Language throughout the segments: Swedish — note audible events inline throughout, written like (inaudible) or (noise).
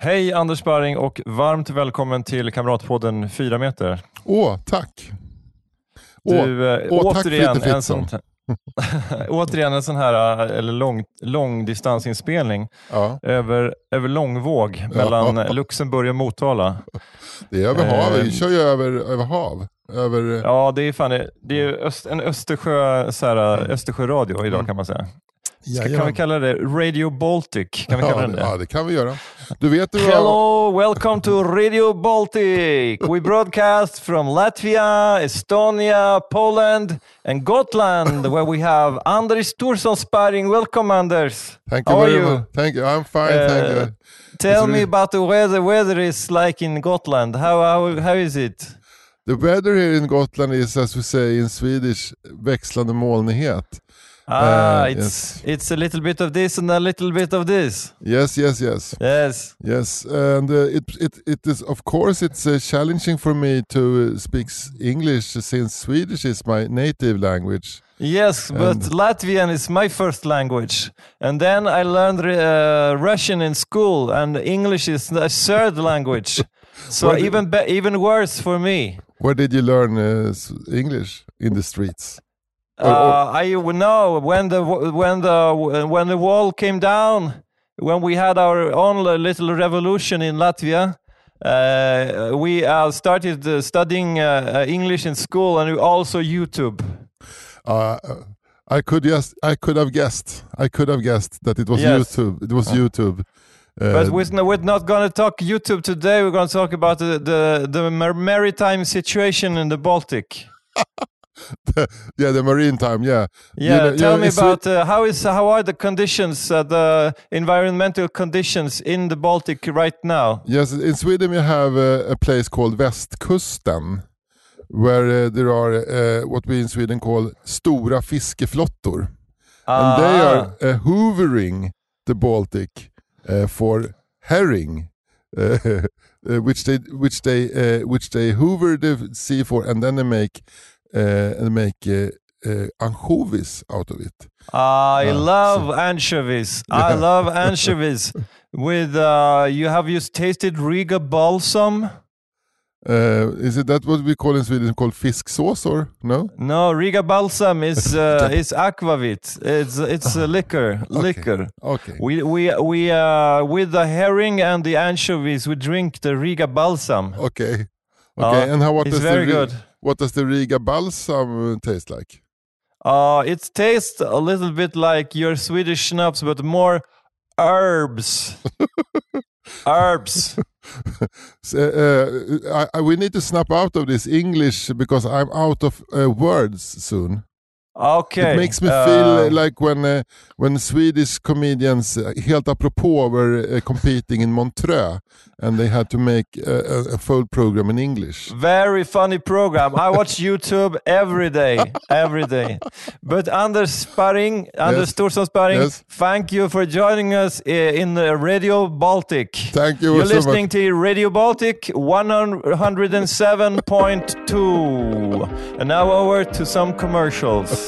Hej Anders Sparring och varmt välkommen till Kamratpodden 4 meter. Åh, tack. Du, eh, åh, tack återigen, Fritte en sån, (laughs) återigen en sån här eh, eller lång, långdistansinspelning Ja, över, över långvåg mellan Ja. (laughs) Luxemburg och Motala. det är över Eh, havet. Vi kör ju över, över hav. Över, Ja, det är, fan, det är öst, en Östersjö, så här, Östersjöradio Mm. idag kan man säga. Ska, kan vi kalla det Radio Baltic? Kan vi kalla ja, det? ja, det kan vi göra. Du vet du vad... Hello, welcome to Radio Baltic. We broadcast from Latvia, Estonia, Poland and Gotland where we have Anders Thorsson sparring. Welcome Anders. Thank you How very much. Thank you. I'm fine, thank Uh, you. Tell It's me really- about the weather. Weather is like in Gotland. How, how, how is it? The weather here in Gotland is, as we say in Swedish, växlande molnighet. Ah, Uh, it's it's a little bit of this and a little bit of this. Yes, yes, yes. Yes. Yes, and uh, it, it, it is, of course, it's uh, challenging for me to uh, speak English since Swedish is my native language. Yes, but Latvian is my first language. And then I learned uh, Russian in school, and English is the third language. (laughs) So even even worse for me. Where did you learn uh, English? In the streets? Or- or- Uh, I know when the when the when the wall came down, when we had our own little revolution in Latvia. Uh, we uh, started uh, studying uh, English in school and also YouTube. Uh, I could just, I could have guessed. I could have guessed that it was Yes. YouTube. It was YouTube. Uh, But we're, no- we're not going to talk YouTube today. We're going to talk about the the, the maritime situation in the Baltic. (laughs) (laughs) yeah, the marine time. Yeah. You Yeah, know- you tell know, me about uh, how is how are the conditions, uh, the environmental conditions in the Baltic right now? Yes, in Sweden we have uh, a place called Västkusten. Where uh, there are uh, what we in Sweden call stora fiskeflottor. and they Ah, are uh, hoovering the Baltic uh, for herring, (laughs) which they which they which they hoover the sea for, and then they make uh, and make uh, uh, anchovies out of it. I Ah, love anchovies. I Yeah. love (laughs) anchovies. With uh, you have you tasted Riga balsam? Uh, is it that what we call in Sweden called fisksås or no? No, Riga balsam is (laughs) uh, is aquavit. It's it's a (laughs) liquor, liquor. Okay. We we we uh with the herring and the anchovies we drink the Riga balsam. Okay. Okay. Uh, and how what does very the good. What does the Riga balsam uh, taste like? Uh it tastes a little bit like your Swedish schnapps but more herbs. (laughs) herbs. So, uh, I, I, we need to snap out of this English because I'm out of uh, words soon. Okay. It makes me uh, feel like when uh, when Swedish comedians, uh, helt apropå, were uh, competing in Montreux and they had to make a, a, full program in English. Very funny program. I watch (laughs) YouTube every day, every day. But Anders Sparring, Anders Yes. Thorsson Sparring, Yes. thank you for joining us in the Radio Baltic. Thank you You're so listening much. to Radio Baltic 107.2. And now over to some commercials.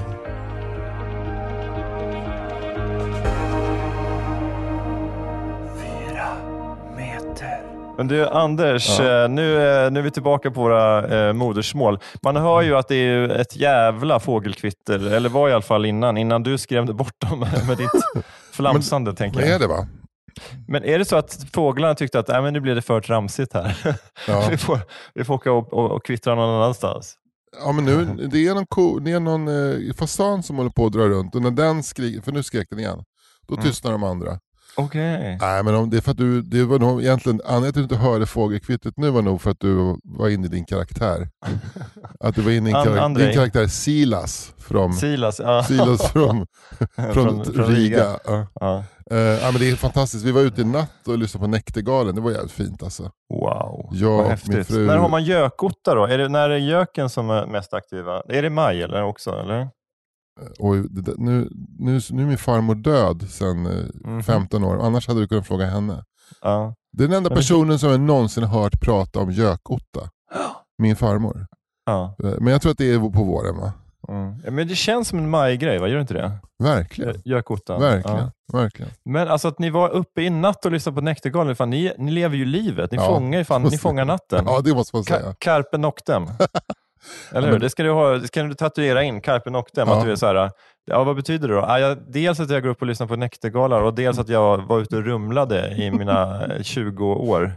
Men du Anders, Ja. eh, nu, eh, nu är vi tillbaka på våra eh, modersmål. Man hör ju att det är ett jävla fågelkvitter, eller var i alla fall innan, innan du skrämde bort dem (laughs) med ditt (laughs) flamsande. tänker Men är jag. det va? Men är det så att fåglarna tyckte att äh, men nu blir det för tramsigt här? (laughs) Ja. vi, får, vi får åka och, och, och kvittra någon annanstans. Ja men nu, det är någon, ko, det är någon eh, fasan som håller på att dra runt och när den skriker, för nu skrek den igen, då Mm. tystnar de andra. Okej. Nej men om, det är för att du, det var nog egentligen, anledningen till att du inte hörde fågelkvittret nu var nog för att du var inne i din karaktär. (laughs) Att du var inne i din, karaktär, Andrei. din karaktär Silas från, Silas, ja. Silas från, (laughs) från, från Riga. Ja. Ja. Ja, men det är fantastiskt, vi var ute i natt och lyssnade på Näktergalen, det var jävligt fint alltså. Wow, Jag vad häftigt. fru- När har man gökotta då? Är det, när är göken som är mest aktiva? Är det maj eller också? Eller? Och det, där- nu, nu, nu är min farmor död sedan eh, Mhm. 15 år, annars hade du kunnat fråga henne. Ja. Det är den enda personen som jag någonsin hört prata om gökotta. (gasps) Min farmor. Ja. Eh, Men jag tror att det är på våren va? Mm. Ja, Men det känns som en majgrej, va? gör det inte det? Verkligen. Gökottan. Verkligen. Ja. Verkligen. Men alltså att ni var uppe i natt och lyssnade på Näktergalen, fan, ni, ni lever ju livet. Ni, Ja, fångar, fan, ni (laughs) fångar natten. Ja det måste man Ka- säga. carpe noctem. (laughs) Eller hur? Det ska du, ha, det ska du tatuera in, carpe noctem. Ja. Att du är så här, ja, vad betyder det då? Ja, jag, dels att jag går upp och lyssnar på Näktergalar och dels att jag var ute och rumlade i mina (laughs) eh, 20 år.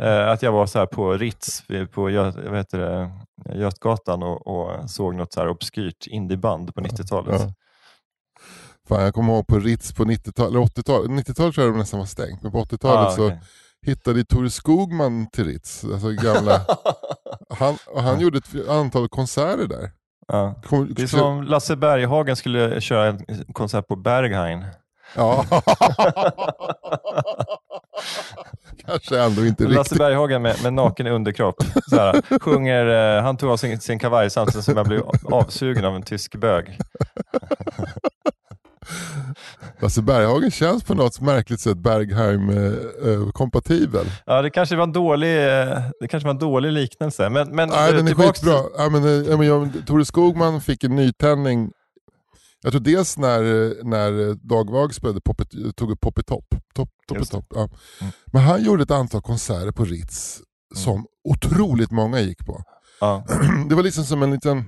Eh, att jag var så här på Ritz vid- på vad heter det, Götgatan och, och såg något så här obskyrt indieband på 90-talet. Ja. Fan, jag kommer ihåg på Ritz på 90-talet, eller 80-talet, 90-talet tror jag det nästan var stängt, men på 80-talet Ah, så okej. Hittade Tore Skogman till Ritz. Alltså gamla, (laughs) han, han gjorde ett antal konserter där. ja. Kom, Det är som om Lasse Berghagen skulle köra en konsert på Berghain. Ja. (laughs) Kanske ändå inte Lasse riktigt. Berghagen med, med naken underkropp. Så här, sjunger, eh, han tog av sin, sin kavaj samtidigt som jag blev avsugen av en tysk bög. Lasse Berghagen känns på något märkligt sätt Bergheim-kompatibel. Ja, det kanske var en dålig, eh, det kanske var en dålig liknelse. Men, men Nej, eh, den är tillbaks skitbra. Ja, men, eh, ja, men jag, Tore Skogman fick en nytändning. Jag tror dels när, eh, när eh, Dag Poppet, tog upp Poppy Top. Top, det. Top ja. Mm. Men han gjorde ett antal konserter på Ritz som otroligt många gick på. Ja, (clears throat) det var liksom som en liten,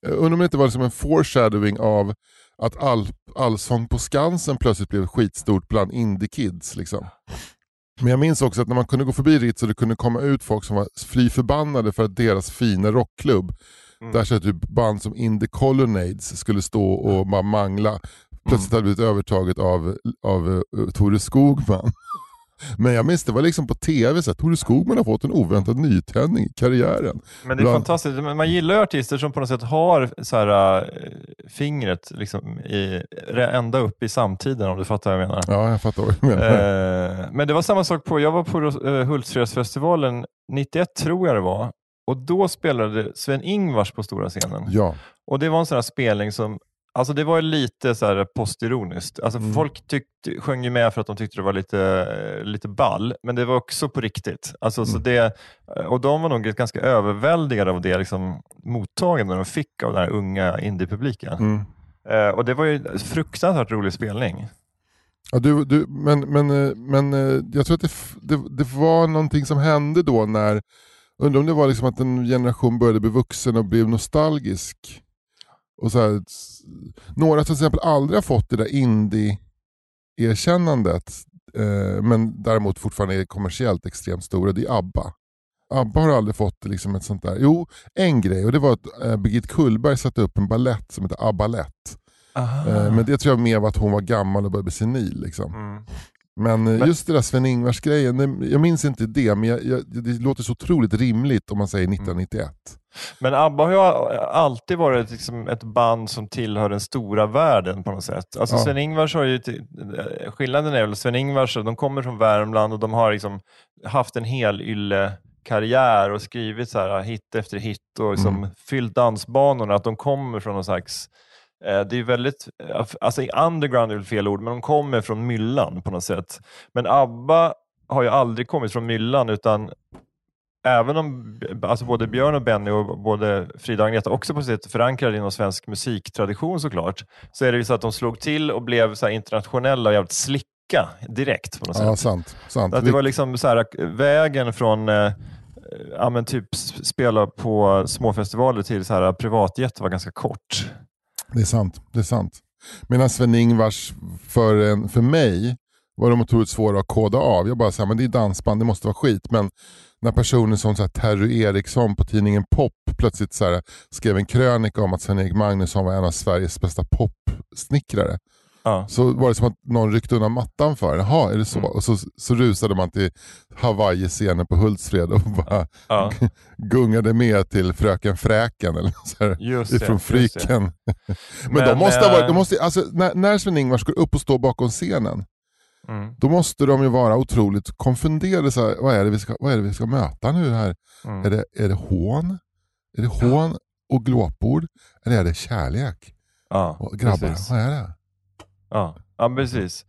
jag undrar om det inte var som en foreshadowing av att all, Allsång på Skansen plötsligt blev skitstort bland indie-kids. Liksom. Men jag minns också att när man kunde gå förbi Ritz och det kunde komma ut folk som var fly förbannade för att deras fina rockklubb, Mm. där så typ band som In the Colonnades skulle stå och bara mangla, plötsligt hade blivit övertaget av, av uh, Tore Skogman. (laughs) Men jag minns det var liksom på tv, så att Tore Skogman har fått en oväntad nytändning i karriären. men det är Bland- fantastiskt. Man gillar artister som på något sätt har så här, eh, fingret liksom i, ända upp i samtiden, om du fattar vad jag menar. Ja, jag fattar vad du menar. Eh, men det var samma sak på, jag var på uh, Hultsfredsfestivalen 91 tror jag det var. Och då spelade Sven-Ingvars på stora scenen. Ja, Och det var en sån här spelning som, alltså det var lite så här postironiskt. Alltså Mm. folk tyckte, sjöng ju med för att de tyckte det var lite, lite ball, men det var också på riktigt. Alltså, Mm. så det, och de var nog ganska överväldigade av det liksom, mottagande de fick av den här unga indiepubliken. mm. Eh, och det var ju en fruktansvärt rolig spelning. ja du, du, men, men, eh, men eh, jag tror att det, det, det var någonting som hände då när, undrar om det var liksom att en generation började bli vuxen och blev nostalgisk. Och så här, några till exempel aldrig har fått det där indie-erkännandet, eh, men däremot fortfarande är kommersiellt extremt stora, det är ABBA. ABBA har aldrig fått liksom ett sånt där. Jo, en grej och det var att eh, Birgit Kullberg satte upp en ballett som heter ABBA-lett. Eh, Men det tror jag mer var att hon var gammal och började bli senil. Liksom. Mm. Men, eh, Men- just det där Sven-Ingvars grejen, det- jag minns inte det, men jag, jag, det låter så otroligt rimligt om man säger 1991. Men ABBA har ju alltid varit liksom ett band som tillhör den stora världen på något sätt. Alltså Ja. Sven-Ingvars har ju, skillnaden är väl Sven-Ingvars, de kommer från Värmland och de har liksom haft en hel ylle karriär och skrivit så här hit efter hit och liksom Mm. fyllt dansbanorna. Att de kommer från någon slags det är väldigt, eh, alltså underground är väl fel ord, men de kommer från myllan på något sätt. Men ABBA har ju aldrig kommit från myllan utan även om alltså både Björn och Benny och både Frida och Agneta också på sitt sätt förankrade inom svensk musiktradition såklart, så är det ju så att de slog till och blev så internationella och jävligt slicka direkt på något Ja, sätt. sant. sant. Att det var liksom så här, vägen från eh, ja, men typ spela på småfestivaler till så här, privatjet var ganska kort. Det är sant. Det är sant. Medan Sven-Ingvars för, en, för mig var de otroligt svåra att koda av. Jag bara sa, men det är dansband, det måste vara skit. Men när personer som så här, Terry Eriksson på tidningen Pop plötsligt så här, skrev en krönika om att Sven-Erik Magnusson var en av Sveriges bästa popsnickrare. Ja. Så var det som att någon ryckte undan mattan för Jaha, är det så? Mm. Och så, så rusade man till Hawaii-scenen på Hultsfred och bara Ja. (laughs) gungade med till Fröken Fräken eller så här, Just ifrån. Fryken. (laughs) Men, Men, de måste ha eh, varit, de måste, alltså, när, när Sven-Ingvars går upp och står bakom scenen, Mm. då måste de ju vara otroligt konfunderade. Så här, vad, är det vi ska, vad är det vi ska möta nu här? Mm. Är, det, är det hån? Är det hån och glåpord? Eller är det kärlek? Ja, Och grabbar, precis. vad är det? Ja, ja precis.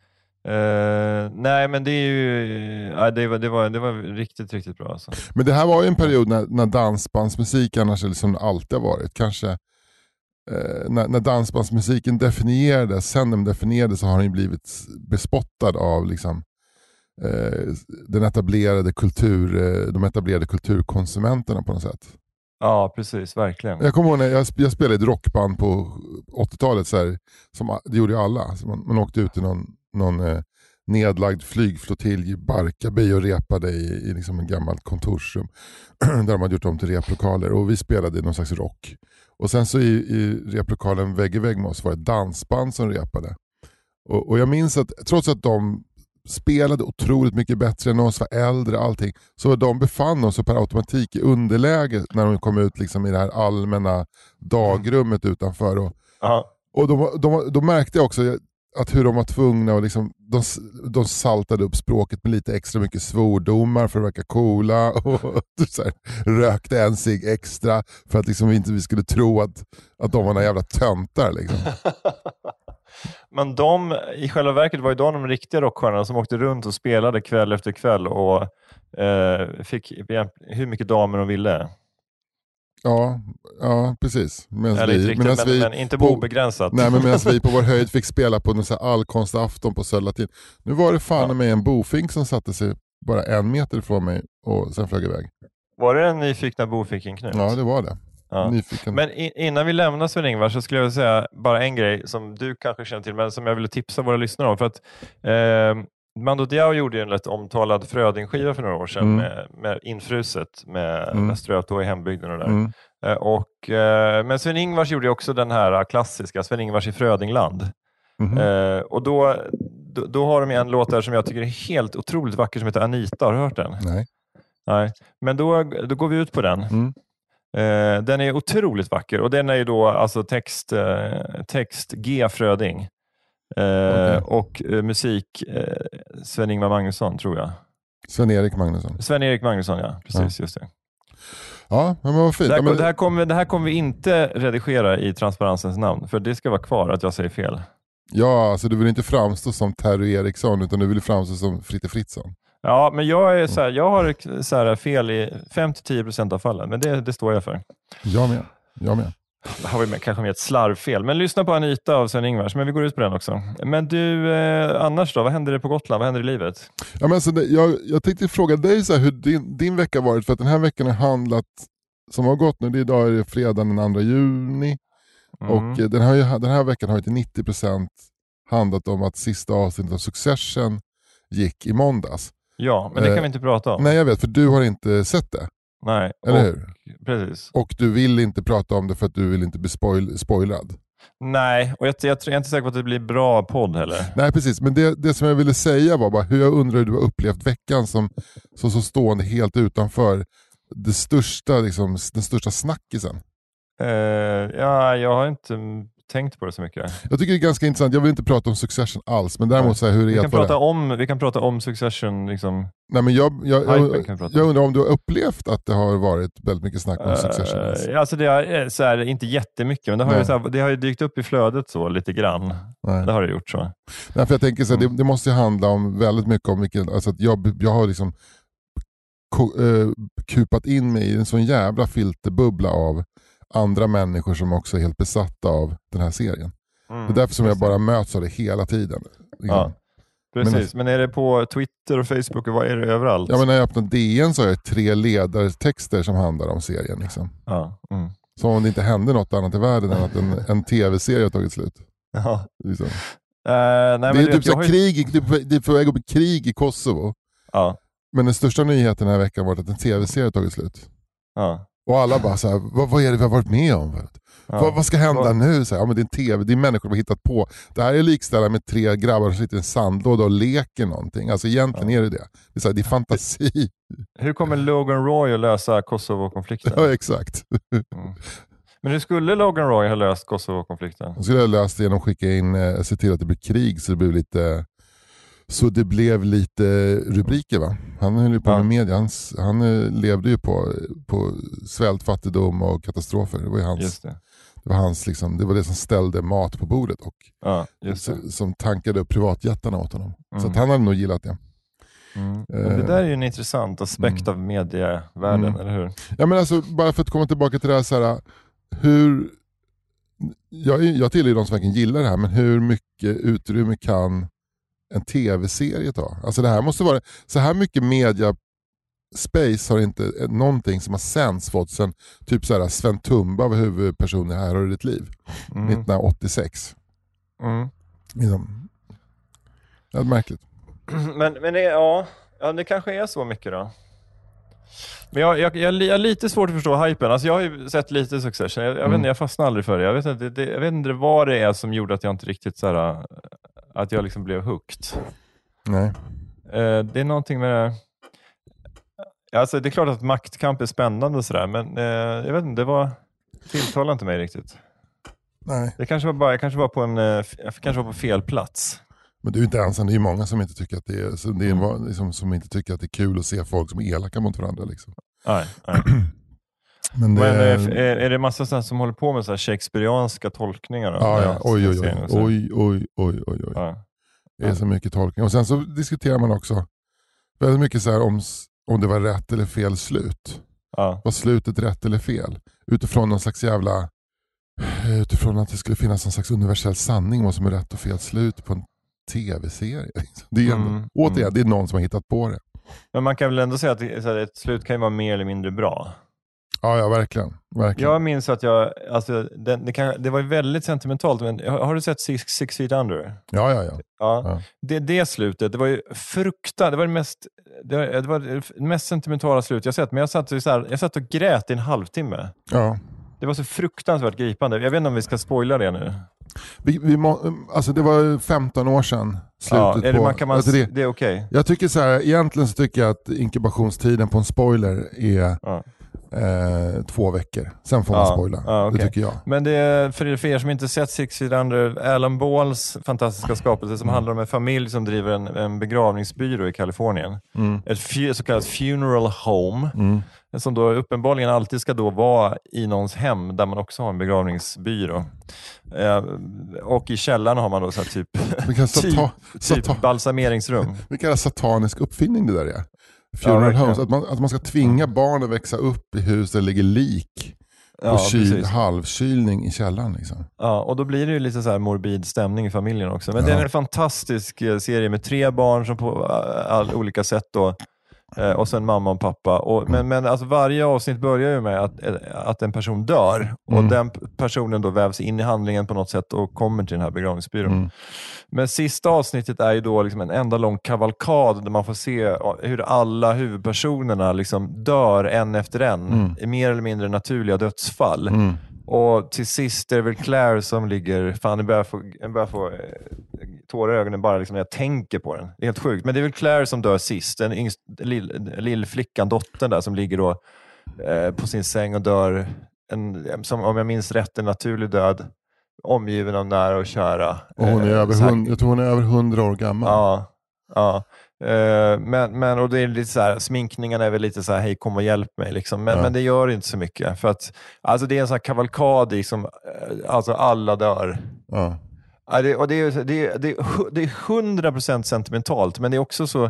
Uh, nej men det är ju, uh, det, var, det, var, det var riktigt, riktigt bra alltså. Men det här var ju en period när, när dansbandsmusik annars är liksom alltid har varit. Kanske uh, när, när dansbandsmusiken definierades, sen den definierades så har den blivit bespottad av liksom, eh, den etablerade kultur, eh, de etablerade kulturkonsumenterna på något sätt. Ja precis, verkligen. Jag kommer ihåg när jag, jag spelade i ett rockband på 80-talet, så här, som, det gjorde ju alla. Så man, man åkte ut till någon, någon eh, nedlagd flygflottilj i Barkarby och repade i, i liksom en gammalt kontorsrum. (clears throat) där de hade gjort om till replokaler och vi spelade i någon slags rock. Och sen så i, i replokalen vägg i vägg med oss var det ett dansband som repade. Och, och jag minns att trots att de spelade otroligt mycket bättre än oss, var äldre allting, så de befann oss per automatik i underläge när de kom ut liksom i det här allmänna dagrummet utanför. Och, och de, de, då märkte jag också att hur de var tvungna och liksom, de, de saltade upp språket med lite extra mycket svordomar för att verka coola (laughs) och så här, rökte en cigg extra för att liksom inte vi skulle tro att, att de var några jävla töntar. Liksom. (laughs) Men de, i själva verket var ju de de riktiga rockstjärnorna som åkte runt och spelade kväll efter kväll och eh, fick hur mycket damer de ville. Ja, ja precis. Medans Eller vi, riktigt, men, vi, men inte på- obegränsat. Nej men medan vi på vår (laughs) höjd fick spela på någon allkonstafton på Södra Latin. Nu var det fan Ja. med en bofink som satte sig bara en meter ifrån mig och sen flög iväg. Var det den nyfikna bofiken Knut? Ja det var det. Ja. Nyfiken. Men innan vi lämnar Sven-Ingvar så skulle jag vilja säga bara en grej som du kanske känner till, men som jag ville tipsa våra lyssnare om. För att, eh, Mando Diao gjorde ju en lätt omtalad Fröding-skiva för några år sedan Mm. med, med Infruset med Mm. Västra i hembygden och där. Mm. Eh, och, eh, men Sven-Ingvars gjorde också den här klassiska Sven-Ingvars i Frödingland. Eh, och då, då, då har de en låt där som jag tycker är helt otroligt vacker som heter Anita. Har du hört den? Nej. Nej. Men då, då går vi ut på den. Mm. Eh, den är otroligt vacker och den är ju då alltså text, eh, text G Fröding eh, Okej. och eh, musik eh, Sven-Ingvar Magnusson tror jag. Sven-Erik Magnusson. Sven-Erik Magnusson ja, precis just det. Ja, men vad fint. Det här, Ja, det, här kommer, det här kommer vi inte redigera i transparensens namn för det ska vara kvar att jag säger fel. ja, alltså du vill inte framstå som Terry Eriksson utan du vill framstå som Fritte Fritzson. Ja, men jag, är så här, jag har så här fel i 5-10% av fallen, men det, det står jag för. Jag med. Jag med. Det har vi med, kanske med ett slarvfel, men lyssna på Anita av Sven-Ingvars, men vi går ut på den också. Men du, eh, annars då? Vad händer det på Gotland? Vad händer i livet? Ja, men alltså, det, jag, jag tänkte fråga dig så här, hur din, din vecka varit, för att den här veckan har handlat, som har gått nu, det är idag är det fredag den 2 juni, Mm. och eh, den, ju, den här veckan har till 90% handlat om att sista avsnittet av Succession gick i måndags. Ja, men det Eh, kan vi inte prata om. Nej jag vet, för du har inte sett det, Nej. eller och, hur? Precis. Och du vill inte prata om det för att du vill inte bli spoil, spoilad. Nej, och jag, jag, tror- jag är inte säker på att det blir bra podd heller. Nej precis, men det, det som jag ville säga var bara hur jag undrar hur du har upplevt veckan som så, så stående helt utanför det största, liksom, den största snackisen. Eh, ja, jag har inte tänkt på det så mycket. Jag tycker det är ganska intressant, jag vill inte prata om Succession alls, men däremot så här, hur det Vi är kan, prata om, vi kan prata om Succession. Liksom. Nej, men jag, jag, jag, jag undrar om du har upplevt att det har varit väldigt mycket snack om Succession? alls? Eh, alltså det är eh, så här, inte jättemycket, men det har, ju, så här, det har ju dykt upp i flödet så lite grann. Nej. Det har det gjort så. Nej, för jag tänker så här, Mm. det, det måste ju handla om väldigt mycket om vilken, alltså att jag, jag har liksom ko, eh, kupat in mig i en sån jävla filterbubbla av andra människor som också är helt besatta av den här serien. Mm, Det är därför som jag bara möts av det hela tiden. Ja, precis. Men, är det på Twitter och Facebook och vad är det överallt? Ja, men när jag öppnar DN så har jag tre ledartexter som handlar om serien. Liksom. Ja, mm. Som om det inte hände något annat i världen än att en, en tv-serie har tagit slut. ja. Liksom. nej, men det är typ vet, så har ju- krig, det är på- det är på väg att bli krig i Kosovo. Ja, Men den största nyheten den här veckan var att en tv-serie tagit slut. ja, Och alla bara så här, vad, vad är det vi har varit med om? ja. Vad, vad ska hända nu? Så här, ja, men det är en tv, det är människor som har hittat på. Det här är likställda med tre grabbar som sitter i en sandlåda och leker någonting. Alltså egentligen är det det. Det är, så här, det är fantasi. Hur kommer Logan Roy att lösa Kosovo-konflikten? Ja exakt. Men hur skulle Logan Roy ha löst Kosovo-konflikten? Jag skulle ha löst det genom att skicka in, eh, se till att det blir krig så det blev lite så det blev lite rubriker va? Han höll ju på Ja. med media, han, han eh, levde ju på, på svält, fattigdom och katastrofer. Det var hans, det. det, var hans liksom, det var det som ställde mat på bordet och Ja, just det. s- som tankade upp privatjättarna åt honom. Så Mm. att han hade nog gillat det. Mm. Det där är ju en intressant aspekt av medievärlden, Mm. eller hur? Ja, men alltså, bara för att komma tillbaka till det här, så här hur, jag, jag tillhör de som verkligen gillar det här, men hur mycket utrymme kan en tv-serie ta? Alltså det här måste vara, så här mycket media space har inte eh, någonting som har sänds fått sen typ så här Sven Tumba var huvudperson i Här har du ditt liv, Mm. 1986. Mm. Liksom. Ja, märkligt. (clears throat) Men, men det, ja, ja, det kanske är så mycket då. Men jag, jag, jag, jag har lite svårt att förstå hypen. Alltså jag har ju sett lite Succession. Jag, jag, vet Mm. inte, jag fastnade aldrig för det. Jag vet, inte, det, jag vet inte vad det är som gjorde att jag inte riktigt så här, att jag liksom blev hooked. Nej. Eh, det är någonting med det. Alltså, det är klart att maktkamp är spännande och sådär, men eh, jag vet inte, det var tilltalade inte mig riktigt. Nej. Det kanske var bara, jag kanske var på en, eh, jag kanske var på fel plats. Men du är inte ensam, det är många som inte tycker att det är, det är liksom, som inte tycker att det är kul att se folk som är elaka mot varandra. Liksom. Nej, nej. (clears throat) Men det, Men eh, är, är det massa sådana som håller på med så här shakespearianska tolkningar? av Ja, ja. här Oj, oj, oj. oj, oj, oj, oj, oj. Ja. Det är så mycket tolkning. Och sen så diskuterar man också väldigt mycket så om, om det var rätt eller fel slut. Ja. Var slutet rätt eller fel? Utifrån någon slags jävla... Utifrån att det skulle finnas någon slags universell sanning vad som är rätt och fel slut på en tv-serie. (laughs) Det är, ändå, Mm, återigen, mm. det är någon som har hittat på det. Men man kan väl ändå säga att ett slut kan ju vara mer eller mindre bra. Ja, ja verkligen. verkligen. Jag minns att jag, alltså, det, det, kan, det var ju väldigt sentimentalt, men har, har du sett Six, Six Feet Under? Ja, ja, ja. Ja. Ja. Det, det slutet, det var ju fruktansvärt, det var det mest, det, var- det var det mest sentimentala slut jag sett, men jag satt, så här, jag satt och grät i en halvtimme. ja. Det var så fruktansvärt gripande. Jag vet inte om vi ska spoila det nu. Vi, vi må, alltså det var 15 år sedan slutet Ja, det, på... man, kan man, alltså det, det är okej? jag tycker så här, egentligen så tycker jag att inkubationstiden på en spoiler är Ja. Eh, två veckor. Sen får man Ja, spoila. ja, Det okej. tycker jag. Men det är, för, er- som inte sett Six Feet Under, Alan Balls fantastiska skapelse som handlar om en familj som driver en, en begravningsbyrå i Kalifornien. Mm. Ett så kallat funeral home, Mm. som då uppenbarligen alltid ska då vara i någons hem där man också har en begravningsbyrå. Eh, och i källaren har man då så här typ, (laughs) typ, typ balsameringsrum. (laughs) vilken satanisk uppfinning det där är. Funeral verkligen. homes, att man, att man ska tvinga barn att växa upp i hus där det ligger lik Ja, och kyl, halvkylning i källaren. Liksom. Ja, och då blir det ju lite så morbid stämning i familjen också. Men Ja. det är en fantastisk eh, serie med tre barn som på eh, all, olika sätt då, och sen mamma och pappa. Och, men men alltså varje avsnitt börjar ju med att, eh, att en person dör och Mm. den personen då vävs in i handlingen på något sätt och kommer till den här begravningsbyrån. Mm. Men sista avsnittet är ju då liksom en enda lång kavalkad där man får se hur alla huvudpersonerna liksom dör en efter en Mm. i mer eller mindre naturliga dödsfall. Och till sist är det väl Claire som ligger, fan jag börjar få, jag börjar få eh, tårar i ögonen bara liksom när jag tänker på den. Det är helt sjukt. Men det är väl Claire som dör sist, den yngst, lill, lillflickan, dottern där som ligger då eh, på sin säng och dör, en, som, om jag minns rätt, en naturlig död. Omgiven av nära och kära. Och hon är Eh, över, hund, jag tror hon är över 100 år gammal. Ja, ja. Eh, men, men, och det är lite så här, sminkningarna är väl lite så här, hej kom och hjälp mig. Liksom. Men, Ja. men det gör inte så mycket. För att, alltså det är en sån här kavalkad i som, eh, alltså alla dör. Ja. Det, och det, är, det, är, det, är, det är 100% sentimentalt, men det är också så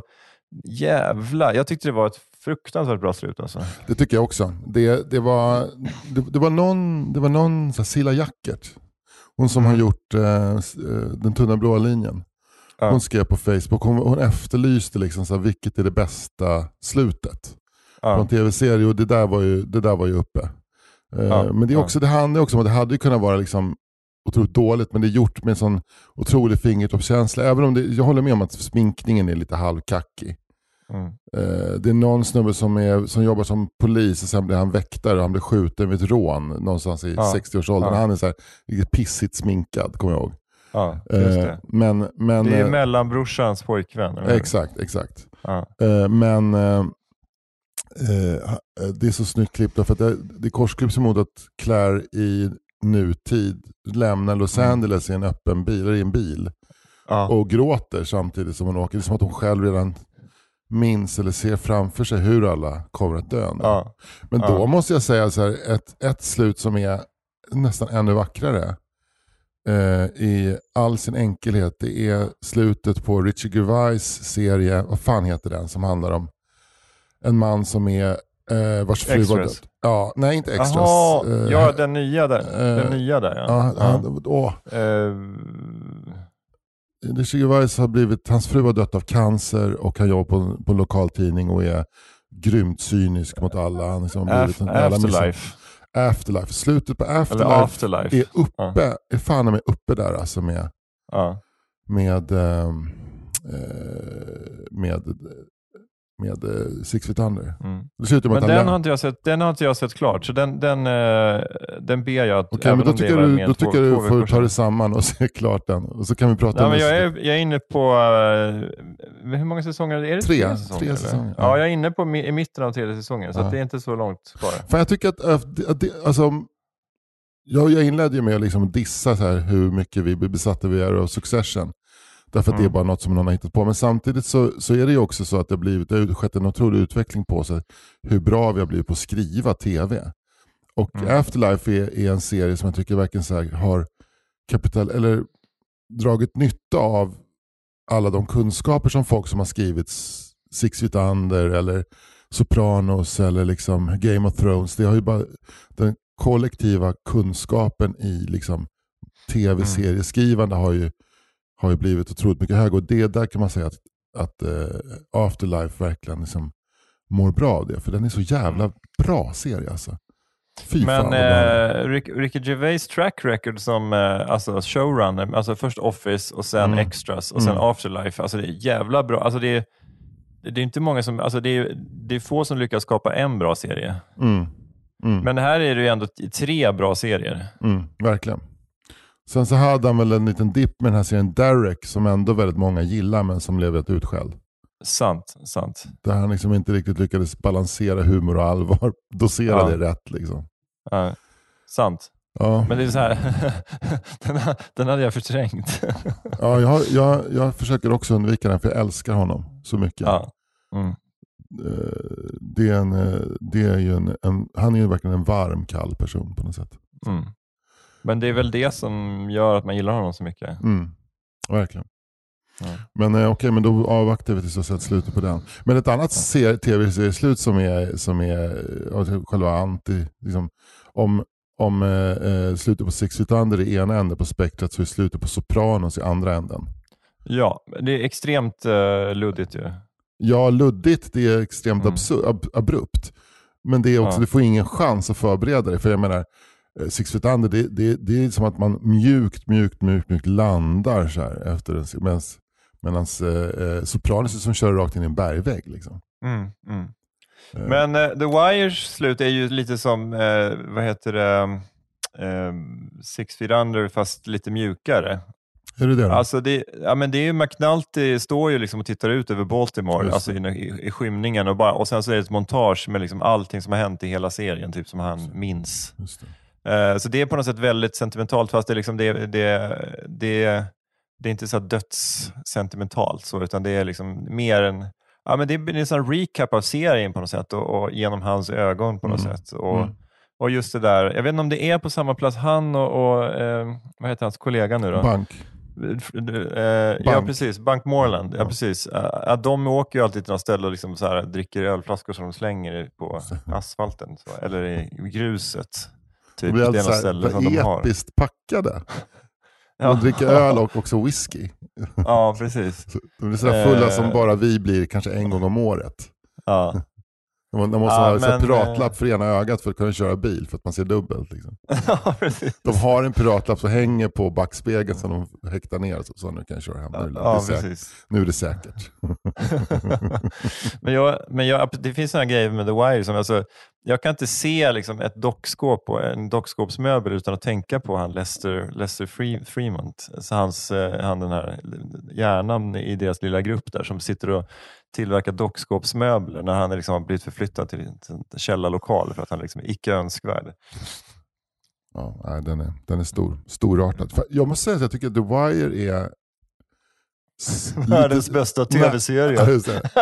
jävla... Jag tyckte det var ett fruktansvärt bra slut. Alltså. Det tycker jag också. Det, det, var, det, det var någon, det var någon så här, Silla Jackert, hon som Mm. har gjort eh, eh, Den tunna blåa linjen. Ja. Hon skrev på Facebook, hon, hon efterlyste liksom så här, vilket är det bästa slutet på en Ja. tv-serie och det där var ju, det där var ju uppe. Eh, Ja, Men det, är ja. också, det handlar också om att det hade kunnat vara liksom otroligt dåligt, men det är gjort med en sån otrolig fingertoppskänsla. Även om det, jag håller med om att sminkningen är lite halvkackig. Mm. Eh, det är någon snubbe som, är, som jobbar som polis och sen blir han väktare och han blir skjuten vid ett rån någonstans i Ja. 60-årsåldern. Ja. Han är så här, riktigt pissigt sminkad, kommer jag ihåg. Ja, Eh, det. men, men, Det är eh, mellanbrorsans pojkvän. eller exakt, exakt. Ja. Eh, men det är så snyggt klippt det, det korsklipps emot att Claire i nutid lämnar Los Mm. Angeles i en öppen bil, eller i en bil Ja. och gråter samtidigt som hon åker. Det är som att hon själv redan minns eller ser framför sig hur alla kommer att dö. Ja. Men då måste jag säga så här, ett, ett slut som är nästan ännu vackrare i all sin enkelhet. Det är slutet på Richard Gervais serie, vad fan heter den, som handlar om en man som är eh, vars fru var död. Extras. Ja, nej inte extras. Jaha, Eh, ja den nya där. eh, den nya där ja. Ja, ja. han, åh, Eh, Richard Gervais har blivit, hans fru har dött av cancer och han jobbar på, på en lokal tidning och är grymt cynisk mot alla. Han liksom blivit af- en afterlife. Afterlife. Slutet på Afterlife afterlife. är uppe, är fan med uppe där alltså med, Ja. med, ehm, eh, med, med eh, Six Feet Under. Mm. Det slutar med Men den lämnar. har, inte jag sett, den har inte jag sett klart, så den, den, eh, den ber jag att... Även men då tycker, du, då tycker du får ta dig samman och (laughs) se klart den. Och så kan vi prata om men jag, är, jag är inne på... eh, hur många säsonger? Är det Tre. tre, säsonger? Tre säsonger, Ja. ja. jag är inne på mi- i mitten av tredje säsongen, så Ja. det är inte så långt kvar. Fan, jag tycker att, det- att det, alltså, jag, jag inledde ju med att liksom dissa så här hur mycket vi besatta vi är av Succession. Därför att det är Mm. bara något som någon har hittat på. Men samtidigt så, så är det ju också så att det har, blivit, det har skett en otrolig utveckling på sig hur bra vi har blivit på att skriva tv. Och Mm. Afterlife är, är en serie som jag tycker verkligen så här har kapital, eller dragit nytta av alla de kunskaper som folk som har skrivit Six Feet Under eller Sopranos eller liksom Game of Thrones. Det har ju bara den kollektiva kunskapen i liksom tv-serieskrivande har, ju, har ju blivit otroligt mycket högre. Och det där kan man säga att, att eh, Afterlife verkligen liksom mår bra av det. För den är så jävla bra serie alltså. Fy Men eh, Rick, Ricky Gervais track record som eh, alltså showrunner, alltså först Office och sen Mm. Extras och sen Mm. Afterlife, alltså det är jävla bra. Alltså det är, det är inte många som, alltså det är, det är få som lyckas skapa en bra serie. Mm. Mm. Men här är det ju ändå tre bra serier. Mm, verkligen. Sen så hade han väl en liten dipp med den här serien Derek som ändå väldigt många gillar men som blev ett utskälld. Sant, sant. Där han liksom inte riktigt lyckades balansera humor och allvar. Dosera Ja. det rätt liksom. Ja, sant. Ja, Men det är så här, (laughs) den, den hade jag förträngt. (laughs) ja jag, jag, jag försöker också undvika den för jag älskar honom så mycket. ja. Mm. Eh, Det är en, eh, det är ju en, en, han är ju verkligen en varm, kall person på något sätt. Mm. Men det är väl det som gör att man gillar honom så mycket. Mm, verkligen. Ja. Men eh, okej, men då avvaktar vi tills jag sett slutet på den. Men ett annat ser- tv-serieslut som är, som är eh, själva anti, liksom, om, om eh, eh, slutet på Six Feet Under i ena änden på spektrat så är slutet på Sopranos i andra änden. Ja, det är extremt uh, luddigt ju. Ja, luddigt, det är extremt Mm. abrupt. Men det är också, Ja. du får ingen chans att förbereda dig. För jag menar, eh, Six Feet Under, det, det, det är som att man mjukt, mjukt, mjukt, mjukt landar så här efter en medans, medans eh, eh, Sopranos som kör rakt in i en bergvägg. Liksom. Mm, mm. Eh, Men eh, The Wires slut är ju lite som, eh, vad heter det, eh, Six Feet Under fast lite mjukare. är det det då? Alltså det, ja, men det är ju McNulty står ju liksom och tittar ut över Baltimore Just alltså i, i, i skymningen och, bara, och sen så är det ett montage med liksom allting som har hänt i hela serien, typ som han minns. Just det. Eh, så det är på något sätt väldigt sentimentalt fast det är, liksom det, det, det, det är inte så dödssentimentalt så, utan det är liksom mer en Ja, men det är en sån recap av serien på något sätt och, och genom hans ögon på något Mm. sätt. Och, Mm. och just det där, jag vet inte om det är på samma plats, han och, och eh, vad heter hans kollega nu då? Bank. Eh, ja precis, Bank Moreland. Ja, Ja. precis. Eh, de åker ju alltid till något ställe och liksom så här, dricker ölflaskor som de slänger på asfalten. Så, eller i gruset. Typ. De blir Det är alltid något så ställe som de har. episkt packade. (laughs) Ja. De dricker öl och också whisky. Ja, precis. De blir så här fulla Eh. som bara vi blir kanske en gång om året. Ja. (laughs) Man man måste Ja, ha men, piratlapp för ena ögat för att kunna köra bil, för att man ser dubbelt. Liksom. (laughs) ja. De har en piratlapp som hänger på backspegeln som de häktar ner. Så, så nu kan jag köra hem. Nu, är det- är Ja, nu är det säkert. men jag, men jag, det finns sådana grejer med The Wire som alltså, jag kan inte se liksom ett dockskåp och en dockskåpsmöbel utan att tänka på han Lester, Lester Free, Fremont. Så hans, eh, han den här hjärnan i deras lilla grupp där som sitter och tillverkar dockskåpsmöbler när han liksom har blivit förflyttad till en källarlokal för att han liksom är icke önskvärd. Ja, den, är, den är stor, storartad. För Jag måste säga att jag tycker att The Wire är... Världens bästa tv-serie.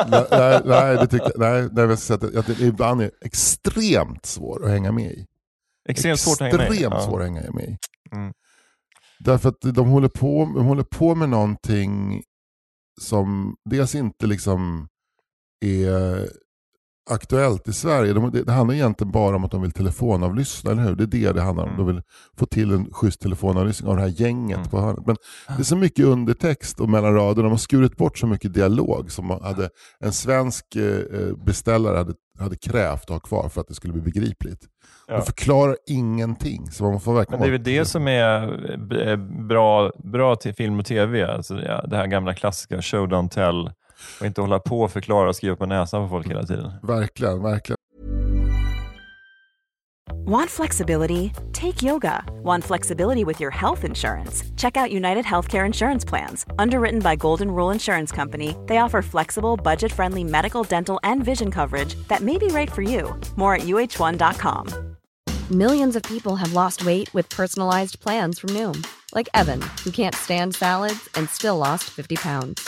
Nej, nej, nej, det tycker jag, nej, nej, jag ska säga att, att det ibland är extremt svår att hänga med i. Extremt svårt att hänga med. Extremt Ja. svår att hänga med i. Mm. Därför att de håller, på, de håller på med någonting som dels inte liksom är aktuellt i Sverige. De, det, det handlar egentligen bara om att de vill telefonavlyssna, eller hur? Det är det det handlar om. Mm. De vill få till en schysst telefonavlyssning av det här gänget Mm. på hörnet. Men det är så mycket undertext och mellan raderna. De har skurit bort så mycket dialog som hade, en svensk eh, beställare hade, hade krävt att ha kvar för att det skulle bli begripligt. Ja. De förklarar ingenting. Så man får verkligen Men det är väl det som är eh, eh, bra, bra till film och tv. Alltså det här gamla klassiska show don't tell. Och inte hålla på och förklara och skriva på näsan på folk hela tiden. Verkligen, verkligen. Want flexibility? Take yoga. Want flexibility with your health insurance? Check out United Healthcare Insurance Plans. Underwritten by Golden Rule Insurance Company, they offer flexible, budget friendly medical, dental, and vision coverage that may be right for you. More at uh1.com. Millions of people have lost weight with personalized plans from Noom, like Evan, who can't stand salads and still lost 50 pounds.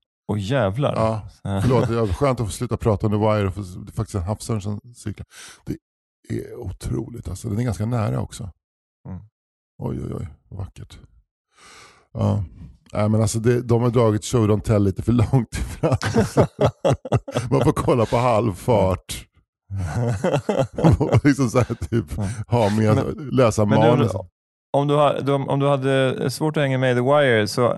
Och jävlar. Ja, förlåt, det är skönt att få sluta prata om The Wire. och få- Det är faktiskt en havsörn som cyklar. Det är otroligt alltså. Den är ganska nära också. Mm. Oj, oj, oj. Vackert. Ja. Nej, men alltså det, de har dragit show don't tell lite för långt fram. (laughs) Man får kolla på halvfart. (laughs) (laughs) och liksom så här, typ, ha med, läsa Men du, manus. Om, du, ha- de- om du hade svårt att hänga med i The Wire så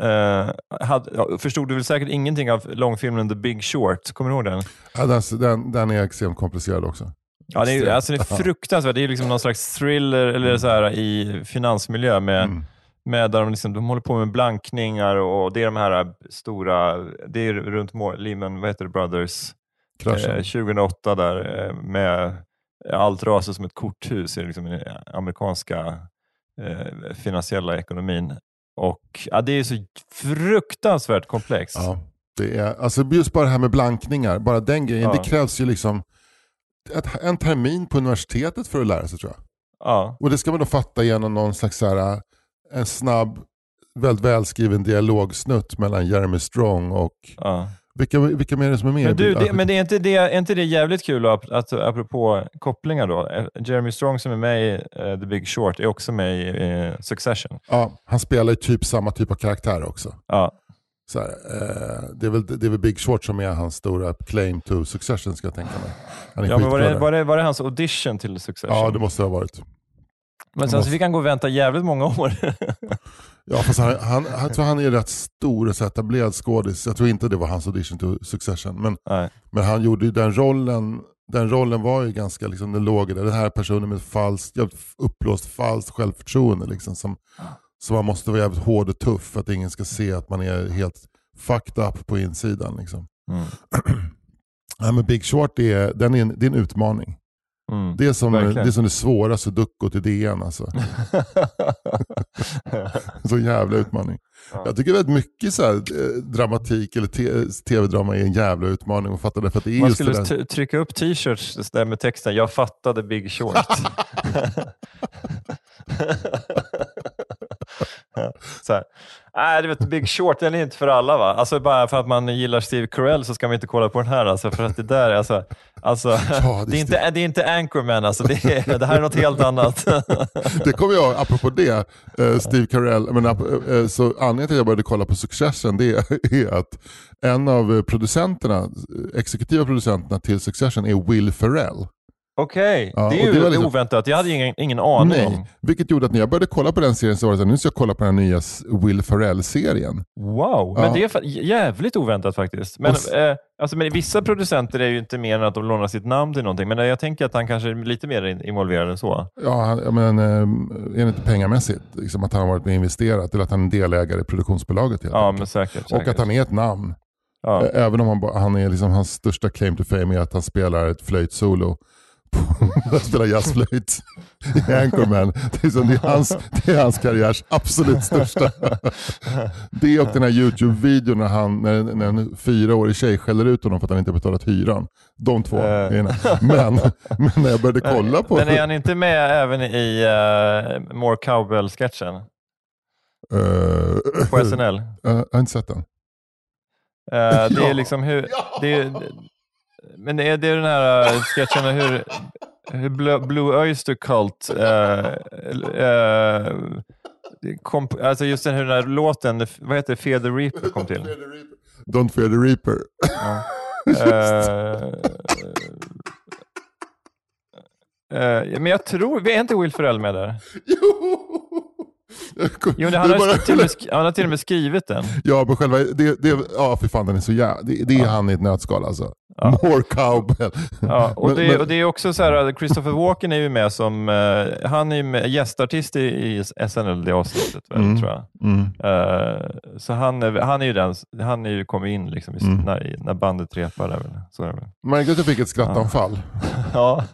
eh, hade, förstod du väl säkert ingenting av långfilmen The Big Short. Kommer du ihåg den? Ja, den, den, den är extremt komplicerad också. Ja, det är, alltså det är fruktansvärt. Det är liksom någon slags thriller eller så här, i finansmiljö med, Mm. med där de, liksom, de håller på med blankningar och det är de här stora, det är runt Lehman, vad heter det, Brothers, Kraschen. eh, 2008 där eh, med allt rasar som ett korthus i liksom, amerikanska eh, finansiella ekonomin. Och ja, Det är så fruktansvärt komplext. Ja, det är, alltså just bara det här med blankningar, bara den grejen, Ja. det krävs ju liksom ett, en termin på universitetet för att lära sig tror jag. Ja. Och det ska man då fatta genom någon slags här, en snabb, väldigt välskriven dialogsnutt mellan Jeremy Strong och Ja. Vilka, vilka mer är det som är med? Men, du, det, men det är, inte det, är inte det jävligt kul, att, att, apropå kopplingar då? Eh, Jeremy Strong som är med i eh, The Big Short är också med i eh, Succession. Ja, han spelar ju typ samma typ av karaktär också. Ja. Så här, eh, det, är väl, det är väl Big Short som är hans stora claim to succession ska jag tänka mig. Han är Ja, men var, det, var, det, var det hans audition till Succession? Ja, det måste det ha varit. men sen så fick han gå och vänta jävligt många år. (laughs) Ja, fast han, han, jag tror han är rätt stor och så etablerad skådis. Jag tror inte det var hans audition to Succession. Men, Nej. men han gjorde ju den rollen, den rollen var ju ganska, liksom, den låg där. Den här personen med falskt, uppblåst falskt självförtroende. Liksom, som, som man måste vara jävligt hård och tuff för att ingen ska se att man är helt fucked up på insidan. Liksom. Mm. (clears throat) Ja, men Big Short är, den är, en, det är en utmaning. Mm. Det är som Verkligen. det, är som det svåra sudoku till DN. Alltså. (laughs) Så jävla utmaning. Jag tycker väldigt mycket så här, eh, dramatik eller tv-drama är en jävla utmaning att fatta det. För att det är Man skulle trycka upp t-shirts där med texten “Jag fattade Big Short”. (laughs) (laughs) (laughs) så här. Nej, du vet, Big Short, den är inte för alla va? Alltså bara för att man gillar Steve Carell så ska man inte kolla på den här. Alltså, för att det där, alltså, alltså, (laughs) Ja, (laughs) det, är inte, det är inte Anchorman, alltså, det, är, det här är något helt annat. Det kommer jag, apropå det, eh, Steve Carell, men, ap- eh, så anledningen till att jag började kolla på Succession det är att en av eh, producenterna, eh, exekutiva producenterna till Succession är Will Ferrell. Okej, Ja, det är och ju det liksom- oväntat. Jag hade ingen, ingen aning Nej, om. vilket gjorde att när jag började kolla på den serien så var det så här, nu ska jag kolla på den nya Will Ferrell-serien. Wow, men Ja. det är jävligt oväntat faktiskt. Men, Och eh, alltså, men vissa producenter är ju inte mer än att de lånar sitt namn till någonting, men jag tänker att han kanske är lite mer in- involverad än så. Ja, men, eh, enligt pengamässigt, liksom att han har varit med och investerat, eller att han är delägare i produktionsbolaget helt Ja, men säkert. Och säkert. att han är ett namn. ja. Även om han, han är liksom, hans största claim to fame är att han spelar ett flöjtsolo. På- Han spelar jazzflöjt i Anchorman. Det är, som, det, är hans, det är hans karriärs absolut största. Det och den här YouTube-videon när, han, när, när en fyraårig tjej skäller ut honom för att han inte har betalat hyran. De två Eh. grejerna. Men, men när jag började kolla på... Men är han inte med även i uh, More Cowbell-sketchen Eh, på SNL? eh, jag har inte sett den. Eh, det är liksom hur... Det är, men är, det den här uh, sketchen med hur, hur Blue, Blue Oyster Cult eh, eh, kom, alltså just den, hur den här låten, vad heter det, Fear the Reaper kom till. Don't fear the reaper. (laughs) Eh, eh, men jag tror, är inte Will Ferrell med där? Jo, han, Det är har bara- till med, han har till och med skrivit den. Ja, men själva, det, det, ja för fan den är så jävla, det, det är han i ett nötskal alltså. Ja. More cowbell. Ja, och, (laughs) Men- det, men- och det är också så här, Christopher Walken är ju med som, eh, han är med, gästartist i, i SNL det avsnittet, väl, Mm. tror jag. Mm. Eh, så han han är ju den, han är ju kommit in liksom i, Mm. när, när bandet repar. Där. Så är det fick ett skrattanfall. (laughs) Ja.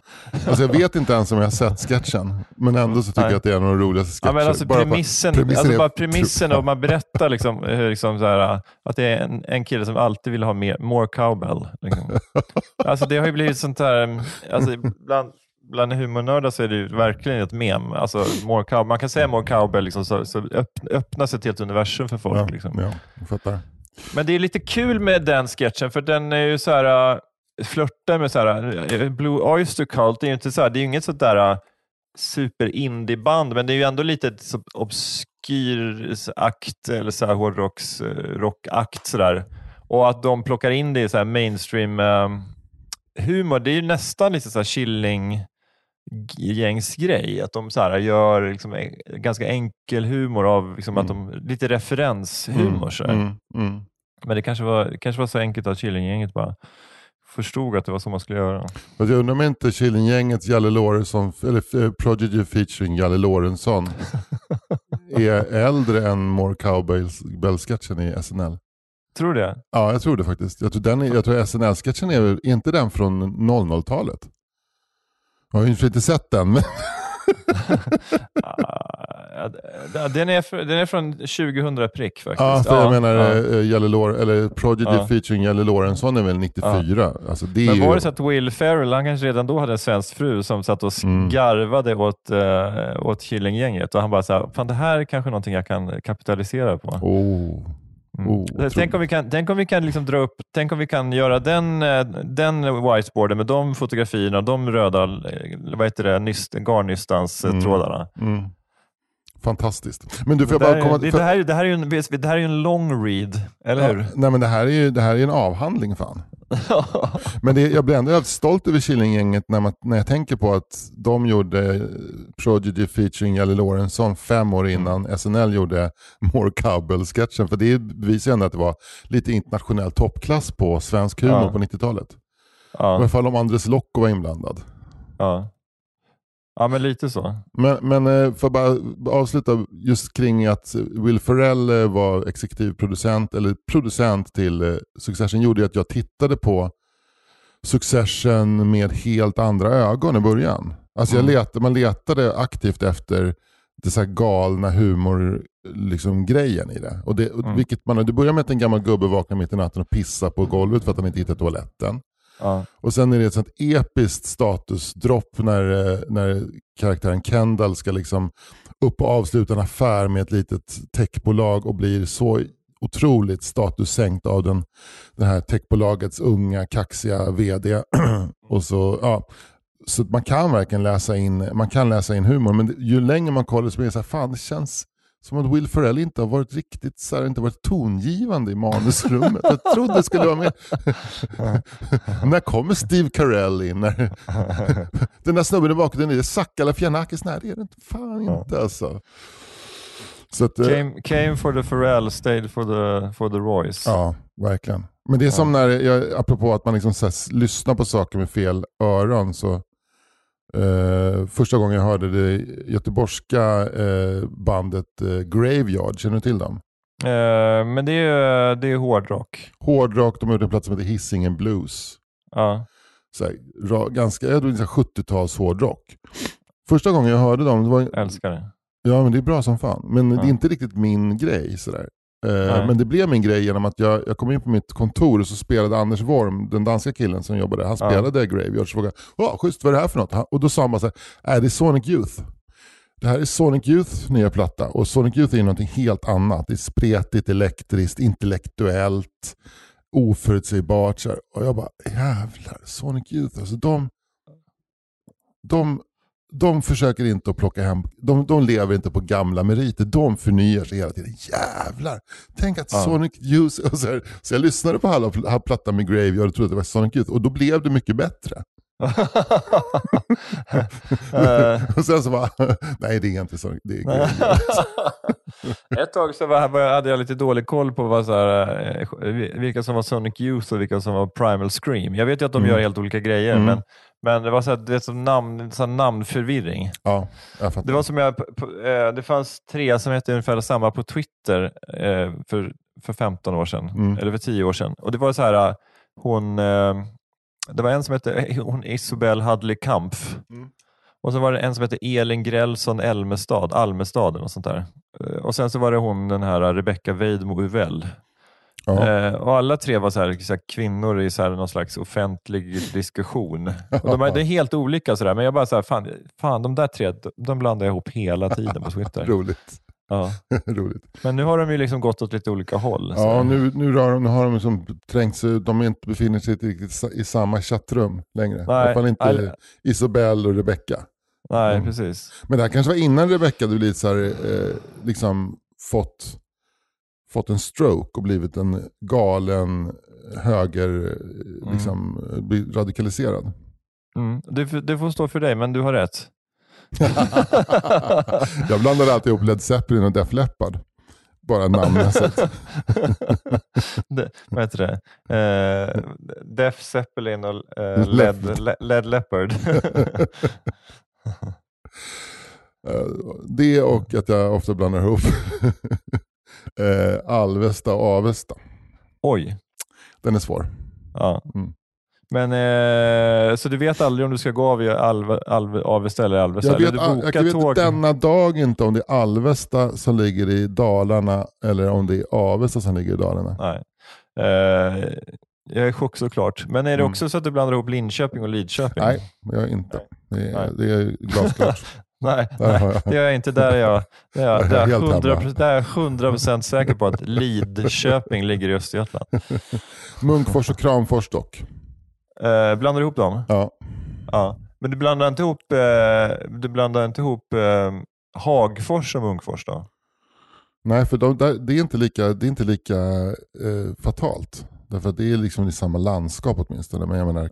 Alltså, jag vet inte ens om jag har sett sketchen, men ändå så tycker Nej. jag att det är en av de roligaste sketcher. Ja, men alltså Bara premissen, premissen alltså bara premissen och man berättar liksom, hur liksom så här, att det är en, en kille som alltid vill ha mer, more cowbell. Liksom. (laughs) Alltså det har ju blivit sånt där, alltså bland, bland humornördar så är det ju verkligen ett mem. Alltså, more cow, man kan säga more cowbell, liksom, så, så öpp- öppnas ett helt universum för folk. Ja, Liksom. ja, jag fattar. Men det är lite kul med den sketchen, för den är ju så här, äh, flörtar med så här, äh, Blue Oyster Cult, det är ju inte så här, det är inget sånt där äh, super indie-band, men det är ju ändå lite obskyr akt, eller så här hårdrocks, äh, rockakt sådär. Och att de plockar in det i så här mainstream äh, humor, det är ju nästan lite så här chilling gängsgrej, att de så här gör liksom en- ganska enkel humor av liksom att de, lite referenshumor. så här. Mm, mm. Men det kanske var, kanske var så enkelt att Killinggänget bara förstod att det var så man skulle göra. Fast jag undrar om inte Killinggängets Jalle Lorentzon, eller eh, Prodigy featuring Jalle Lorentzon (laughs) är äldre än More Cowbell-sketchen i SNL. Tror du det? Ja, jag tror det faktiskt. Jag tror, den jag tror SNL-sketchen är, är inte den från 00-talet? Jag har ju inte sett den, men (laughs) Ah, ja, den, är, fr- den är från 2000 prick faktiskt. ja, för jag menar ja. eh, Jalle Lor- eller Prodigy Ja. featuring Jalle Lorentzon är väl 94? Alltså, det Men ju... var det så att Will Ferrell, han kanske redan då hade en svensk fru som satt och Mm. garvade åt, uh, åt Killinggänget och han bara så här, fan det här är kanske någonting jag kan kapitalisera på. Oh. Mm. Oh, Så tänk om vi kan, tänk om vi kan liksom dra upp, tänk om vi kan göra den, eh, den whiteboarden med de fotografierna, de röda, eh, vad heter det, nyst, garnnystans eh, Mm. trådarna. Mm. Fantastiskt. Men du, får Det, bara komma... det, för- det, här, är- det, här är ju en, det här är ju en long read, eller hur? Ja, nej men det här är ju det här är en avhandling fan. (laughs) Men det, jag blir ändå jävligt stolt över Killinggänget när, man, när jag tänker på att de gjorde Prodigy featuring Jalle Lorentzon fem år innan SNL gjorde More Cowbell-sketchen. För det bevisar ju ändå att det var lite internationell toppklass på svensk humor Ja. på 90-talet. I ja, alla fall om Andres Lokko var inblandad. ja. Ja, men lite så. Men, men eh, för att bara avsluta just kring att Will Ferrell eh, var exekutiv producent, eller producent till eh, Succession gjorde ju att jag tittade på Succession med helt andra ögon i början. Alltså jag Mm. letade, man letade aktivt efter det så galna humor liksom, grejen i det. Och det Mm. vilket man, det börjar med att en gammal gubbe vaknar mitt i natten och pissar på golvet för att han inte hittar toaletten. Ja, Och sen är det ett sånt episkt statusdropp när, eh, när karaktären Kendall ska liksom upp och avsluta en affär med ett litet techbolag och blir så otroligt statussänkt av den, det här techbolagets unga kaxiga vd. (clears throat) och så, ja, så man kan verkligen läsa in, man kan läsa in humor, men ju längre man kollar så blir det så här, fan det känns som att Will Ferrell inte har varit riktigt så här, inte varit tongivande i manusrummet. Jag trodde det skulle vara mer... (laughs) när kommer Steve Carell in? När... (laughs) Den där snubben i bakgrunden, är det Sakala Fianakis? Nej det är det inte. Fan inte alltså. Så att, eh, Came, came for the Pharrell, stayed for the, for the Royce. Ja, verkligen. Men det är som när, jag, apropå att man liksom så här, lyssnar på saker med fel öron. så eh, Första gången jag hörde det göteborgska eh, bandet eh, Graveyard, känner du till dem? Men det är, det är hårdrock. Hårdrock, de har gjort en plats som heter Hisingen Blues. Ja. Så här, ra, ganska, jag tror det är 70-tals hårdrock. Första gången jag hörde dem, det var, Älskar det. Ja, men det är bra som fan. Men det Ja. är inte riktigt min grej. Sådär. Nej. men det blev min grej genom att jag, jag kom in på mitt kontor och så spelade Anders Worm, den danska killen som jobbade, han spelade Graveyard. Så frågade jag, oh, schysst vad är det här för något? Och då sa han bara såhär, äh, det är Sonic Youth. Det här är Sonic Youths nya platta och Sonic Youth är ju någonting helt annat. Det är spretigt, elektriskt, intellektuellt, oförutsägbart. Och jag bara, jävlar, Sonic Youth, alltså de, de, de försöker inte att plocka hem, de, de lever inte på gamla meriter, de förnyar sig hela tiden. Jävlar! Tänk att Ja. Sonic Youth, (laughs) så, här, så jag lyssnade på halva plattan med Graveyard och trodde att det var Sonic Youth och då blev det mycket bättre. Eh, (laughs) och sen så bara, (laughs) nej det är inte Sonic, det är. (laughs) Ett tag så var, hade jag lite dålig koll på vad, så här, eh, vilka som var Sonic Youth och vilka som var Primal Scream. Jag vet ju att de Mm. gör helt olika grejer, Mm. men, men det var så här, det som namn, så namnförvirring. Ja, jag fattar. Det var som jag, eh, det fanns tre som hette ungefär samma på Twitter för, för 15 år sedan, Mm. eller för 10 år sedan. Och det var så här, hon, det var en som hette eh, hon Isobel Hadley Kampf. Mm. Och så var det en som hette Elin Grälsson Elmestad, Almestaden och sånt där. Eh, Och sen så var det hon den här Rebecca Weidmo Uvell. ja. Eh, och alla tre var så här, så här, kvinnor i så här, någon slags offentlig diskussion. Och de är, det är helt olika, så där, men jag bara så här, fan, fan, de där tre, de blandar jag ihop hela tiden på Twitter. (laughs) Roligt. Ja. (laughs) Roligt. Men nu har de ju liksom gått åt lite olika håll. så. Ja, nu, nu, rör de, nu har de liksom trängt sig, de inte, befinner sig inte riktigt i samma chattrum längre. I alla fall inte all- Isabelle och Rebecca. Nej, Mm. precis. Men det här kanske var innan Rebecca hade blivit så här, eh, liksom fått, fått en stroke och blivit en galen höger, eh, liksom, eh, radikaliserad. Mm. Det, det får stå för dig, men du har rätt. (laughs) Jag blandade alltid ihop Led Zeppelin och Def Leppard. Bara namnmässigt. (laughs) vad heter det? Eh, Def Zeppelin och eh, Led, Le- Led Leppard. (laughs) Eh, det och att jag ofta blandar ihop eh, Alvesta och Avesta. Oj. Den är svår. Ja. Mm. Men, eh, så du vet aldrig om du ska gå av i Alve, Alve, Avesta eller Alvesta? Jag eller vet, du jag vet tåg? denna dag inte om det är Alvesta som ligger i Dalarna eller om det är Avesta som ligger i Dalarna. Nej. Eh, jag är i chock såklart. Men är det Mm. också så att du blandar ihop Linköping och Lidköping? Nej, det jag inte. Det Nej. är, det är glasklart. (laughs) Nej, nej, det gör jag inte. Där är jag, (laughs) där är jag, Där är där är jag jag helt 100, hemma. där är jag 100% säker på att (laughs) Lidköping ligger i Östergötland. Munkfors och Kramfors dock. Eh, blandar du ihop dem? Ja. Ja. Men du blandar inte ihop, eh, du blandar inte ihop eh, Hagfors och Munkfors då? Nej, för de, där, det är inte lika, det är inte lika eh, fatalt. Därför att det är liksom i samma landskap åtminstone. Men jag menar,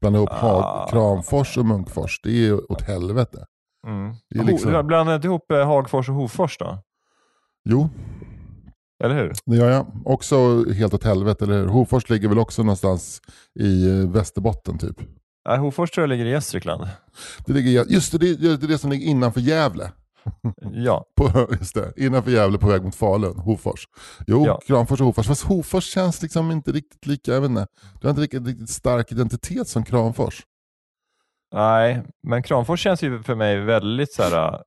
blanda ihop Ah. Hag, Kramfors och Munkfors, det är åt helvete. Mm. Det är liksom- Blandar inte ihop eh, Hagfors och Hofors då? Jo, Eller hur? det gör jag. Också helt åt helvete, eller hur? Hofors ligger väl också någonstans i eh, Västerbotten typ. Nej, Hofors tror jag ligger i Gästrikland. Det ligger, just det, det är det som ligger innanför Gävle. Ja. (laughs) På, just det, innanför Gävle på väg mot Falun, Hofors. Jo, Ja. Kramfors och Hofors. Fast Hofors känns liksom inte riktigt lika, jag vet inte. Du har inte riktigt, riktigt stark identitet som Kramfors. Nej, men Kramfors känns ju för mig väldigt så här,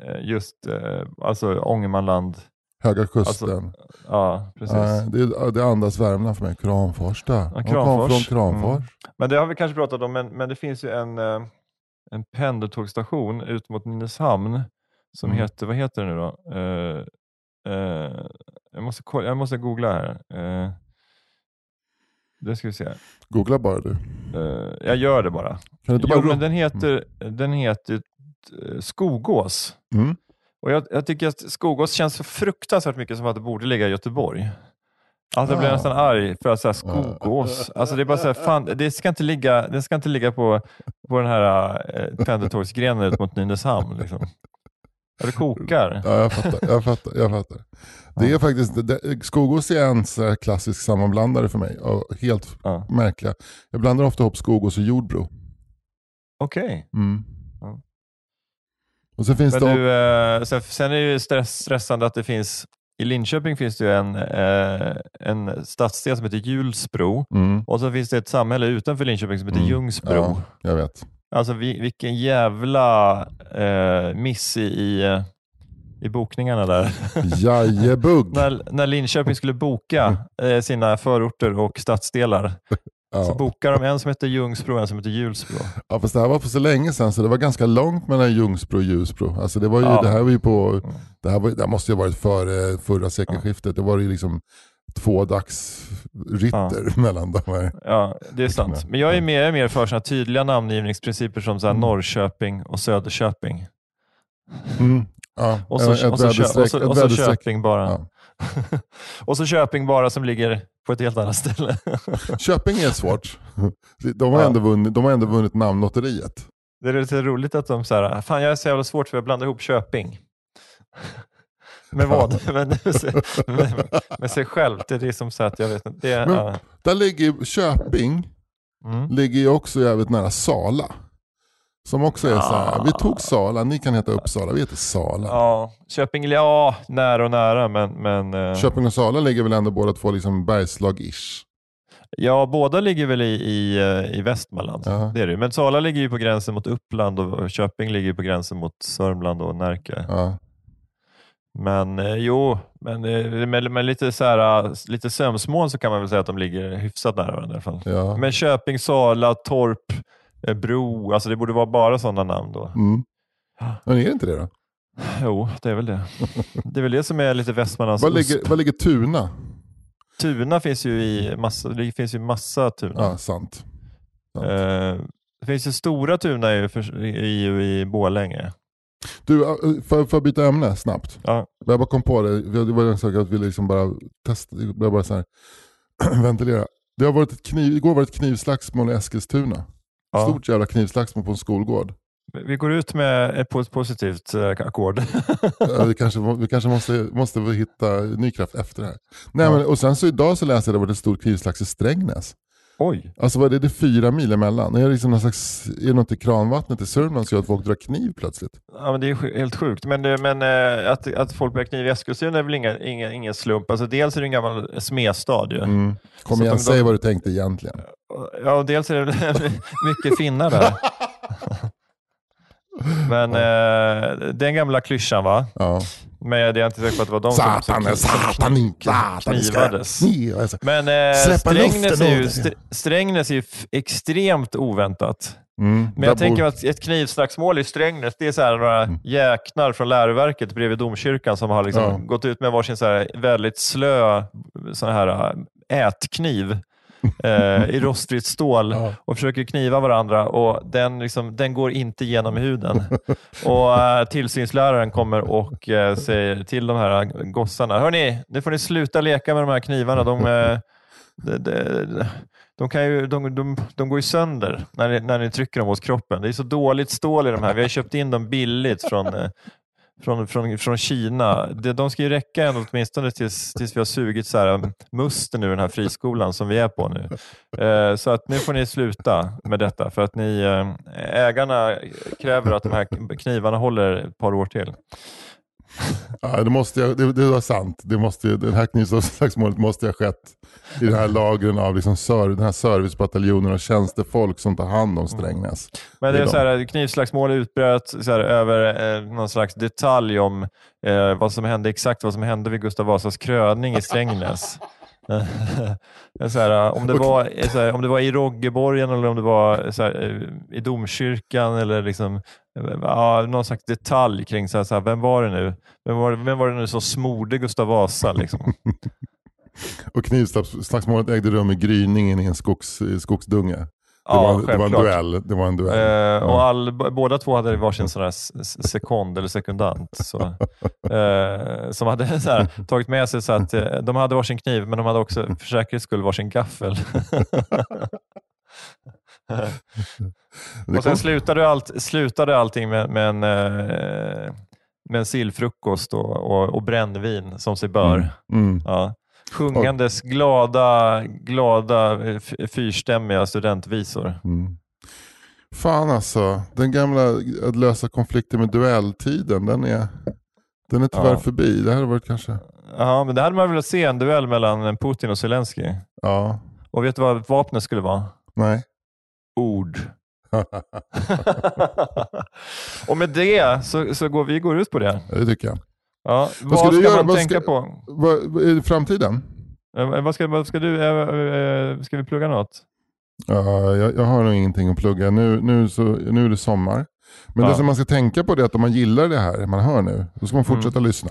eh, just eh, alltså Ångermanland. Höga kusten. Alltså, Ja, precis. Nej, det, det andas Värmland för mig. Kramfors. Jag kom Kramfors. från Kramfors. Mm. Men det har vi kanske pratat om, men, men det finns ju en, eh, en pendeltågstation ut mot Nynäshamn som Mm. heter, vad heter det nu då? Eh, eh, jag, måste, jag måste googla här. Uh, det ska vi se. Googla bara du. Eh, jag gör det bara. Kan du inte Jo, bara men ro- den heter, den heter eh, Skogås. Mm. Och jag, jag tycker att Skogås känns så fruktansvärt mycket som att det borde ligga i Göteborg. Alltså jag blir nästan arg för att säga Skogås. Alltså det är bara så här, fan, det ska inte ligga, det ska inte ligga på, på den här eh, pendeltågsgrenen ut mot Nynäshamn. Liksom. Ja, det kokar. Ja, jag fattar. Jag fattar, jag fattar. Det är faktiskt, det, Skogås är en så klassisk sammanblandare för mig. Helt Ja. märkliga. Jag blandar ofta ihop Skogås och Jordbro. Okej. Mm. Och sen finns Men det... du, eh, sen, sen är det ju stress, stressande att det finns, i Linköping finns det ju en, eh, en stadsdel som heter Hjulsbro. Mm. Och så finns det ett samhälle utanför Linköping som heter Mm. Ljungsbro. Ja, jag vet. Alltså vi, vilken jävla eh, miss i, i, i bokningarna där. (laughs) Jajebugg! när, när Linköping skulle boka eh, sina förorter och stadsdelar så Ja. bokade de en som heter Ljungsbro och en som heter Hjulsbro. ja, fast det här var för så länge sedan så det var ganska långt mellan Ljungsbro och Ljusbro. Alltså det, var ju, Ja. det här var ju på... Det här, var, det här måste ju ha varit före förra sekelskiftet. Det var ju liksom två dagsritter mellan de här. Ja, det är sant. Men jag är mer, mer för såna tydliga namngivningsprinciper som så här Mm. Norrköping och Söderköping. Mm. Ja, Och så, ett och så, kö- väderstreck- och så, ett och så väderstreck. Köping bara. Ja. (laughs) och så Köping bara som ligger på ett helt annat ställe. (laughs) Köping är svårt. De har, Ja. ändå vunnit, de har ändå vunnit namnlotteriet. Det är lite roligt att de säger fan jag är så jävla svårt för jag blandar ihop Köping. (laughs) Med vad? med, med, med sig själv. Det är det som så att jag vet inte. Det, är- Men- ja. Där ligger Köping, mm. ligger ju också jävligt nära Sala. Som också är så här, vi tog Sala, ni kan heta Uppsala, vi heter Sala. ja, Köping, ja, nära och nära men, men eh, Köping och Sala ligger väl ändå båda två liksom Bergslag-ish. ja, båda ligger väl i, i, eh, i Västmanland. Ja. Det är det. Men Sala ligger ju på gränsen mot Uppland och Köping ligger på gränsen mot Sörmland och Närke. Ja. Men eh, jo, men med, med lite, så här, lite sömsmål så kan man väl säga att de ligger hyfsat nära varandra i alla fall. Ja. Men Köping, Sala, Torp, Bro, alltså det borde vara bara sådana namn då. Mm. Men är det inte det då? Jo, det är väl det. Det är väl det som är lite Västmanlands Var ligger, var ligger Tuna? Tuna finns ju i massa, det finns ju massa Tuna. Ja, sant. sant. Eh, det finns ju stora Tuna är ju i Borlänge. Du, för, för att byta ämne snabbt. Ja. Jag bara kom på det, det var en sak att vi liksom bara testade, jag bara så här, (clears throat) ventilera. Det har varit ett kniv, igår var det ett knivslagsmål i Eskilstuna. Ja. Stort jävla knivslagsmål på en skolgård. Vi går ut med ett pos- positivt eh, ackord. Ja, vi kanske, vi kanske måste, måste hitta ny kraft efter det här. Nej, Ja. men, och sen så idag så läste jag att det var ett stort knivslagsmål i Strängnäs. Oj, Alltså vad är det, det fyra mil emellan. Är det, liksom någon slags, är det något i kranvattnet i Sörmland som gör att folk drar kniv plötsligt? ja, men det är helt sjukt. Men, eh, men eh, att, att folk börjar kniva i Eskilstuna är väl inga, ingen, ingen slump. Alltså, dels är det en gammal smedstad. Mm. Kom Så igen, de- säg vad du tänkte egentligen. Ja, och dels är det (laughs) mycket finnar där. (laughs) Men eh, den gamla klyschan va? Ja. Men jag är inte säker på att det var de Satan, som, satan, inte satan, knivades. kniva. Alltså. Men eh, Strängnäs, är ju, Strängnäs är extremt oväntat. Mm. Men jag tänker bor- att ett knivslagsmål i Strängnäs, det är så några jäknar från läroverket bredvid domkyrkan som har liksom Ja. gått ut med varsin så väldigt slö sån här äh, ätkniv (laughs) eh, i rostfritt stål Ja. och försöker kniva varandra och den, liksom, den går inte genom huden. och äh, Tillsynsläraren kommer och äh, säger till de här gossarna, hörni, nu får ni sluta leka med de här knivarna. De, äh, de, de, de, kan ju, de, de, de går ju sönder när ni, när ni trycker dem mot kroppen. Det är så dåligt stål i de här. Vi har köpt in dem billigt från, eh, från, från, från Kina. De, de ska ju räcka ändå åtminstone tills, tills vi har sugit så här, um, musten ur den här friskolan som vi är på nu. Eh, så att nu får ni sluta med detta för att ni, eh, ägarna kräver att de här knivarna håller ett par år till. Ja, det, måste jag, det, det var sant. Det, måste, det här knivslagsmålet måste ha skett i den här (laughs) lagren av liksom ser, den här servicebataljonen och tjänstefolk som tar hand om Strängnäs. Men det Det är är så här, knivslagsmål utbröt så här, över eh, någon slags detalj om eh, vad som hände, exakt vad som hände vid Gustav Vasas kröning i Strängnäs. (laughs) så här, om, det var, så här, om det var i Roggeborgen eller om det var så här, eh, i domkyrkan eller liksom, ja, någon slags detalj kring så här, så vem var det nu? Vem var, vem var det nu som smorde Gustav Vasa? Liksom? (laughs) Och knivslagsmålet ägde rum i gryningen i en skogs, skogsdunge. Det, Ja, var, det var en duell. Det var en duell. Eh, och all, båda två hade varsin sån här sekond eller sekundant. Så, (laughs) eh, som hade så här, tagit med sig så att eh, de hade varsin kniv men de hade också för säkerhets skull varsin gaffel. Det och sen slutade, allt, slutade allting med, med, en, eh, med en sillfrukost och, och, och brännvin som sig bör. Mm. Ja. Sjungandes glada, glada eh, fyrstämmiga studentvisor. Mm. Fan alltså, den gamla att lösa konflikter med duelltiden, den är, den är tyvärr Ja. förbi. Det här har varit kanske, Ja, men det hade man velat se en duell mellan Putin och Zelensky. ja, Och vet du vad vapnet skulle vara? nej. Ord. (laughs) (laughs) och med det så, så går vi går ut på det. det tycker jag. Ja, Vad vad ska ska, du göra? man Vad tänka ska- på? Vad, det framtiden? Eh, Vad ska, vad ska du, eh, eh, ska vi plugga något? Ja, jag, jag har nog ingenting att plugga. Nu, nu, så, nu är det sommar. Men Ja. det som man ska tänka på är att om man gillar det här man hör nu, då ska man fortsätta lyssna.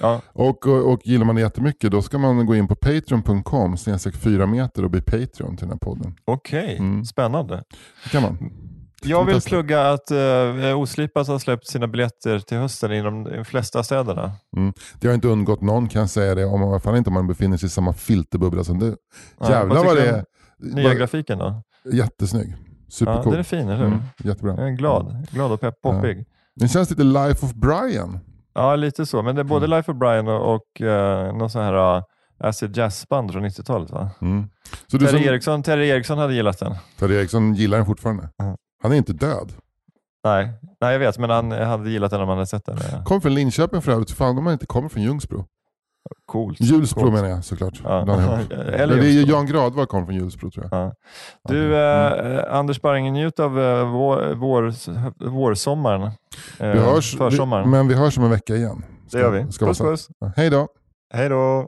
Ja, Och, och, och gillar man det jättemycket, då ska man gå in på patreon.com, snedstreck 4 meter och bli Patreon till den här podden. Okej, Mm. spännande. Det kan man. Jag vill plugga att uh, Oslipat har släppt sina biljetter till hösten inom de flesta städerna. Det har inte undgått någon kan jag säga det, om fall inte om man befinner sig i samma filterbubbla som du. Ja, Jävlar vad det är. Nya vad- grafiken då? Jättesnygg. Ja, Supercool. den är fin, eller hur? mm, jättebra. Jag är glad, glad och pepp, poppig. Den känns lite Life of Brian. Ja, lite så. Men det är både Mm. Life of Brian och, och uh, någon sån här uh, acid jazzband från 90-talet va? Mm. Så Terry som, Eriksson, Terry Eriksson hade gillat den. Terry Eriksson gillar den fortfarande. Ja. Han är inte död. Nej, Nej jag vet, men han hade gillat den om han hade sett den. Ja. Kom från Linköping för övrigt. Fan om man inte kommer från Ljungsbro. Coolt. Hjulsbro menar jag såklart. Ja. (laughs) Eller det är. Jan Gradvall kom från Hjulsbro tror jag. Ja. Du, eh, Anders Barringen, njut av eh, vår, vår, vårsommaren. Eh, Vi hörs, försommaren. vi, men vi hörs om en vecka igen. det gör vi. Ska Puss puss. Hej då. Hej då.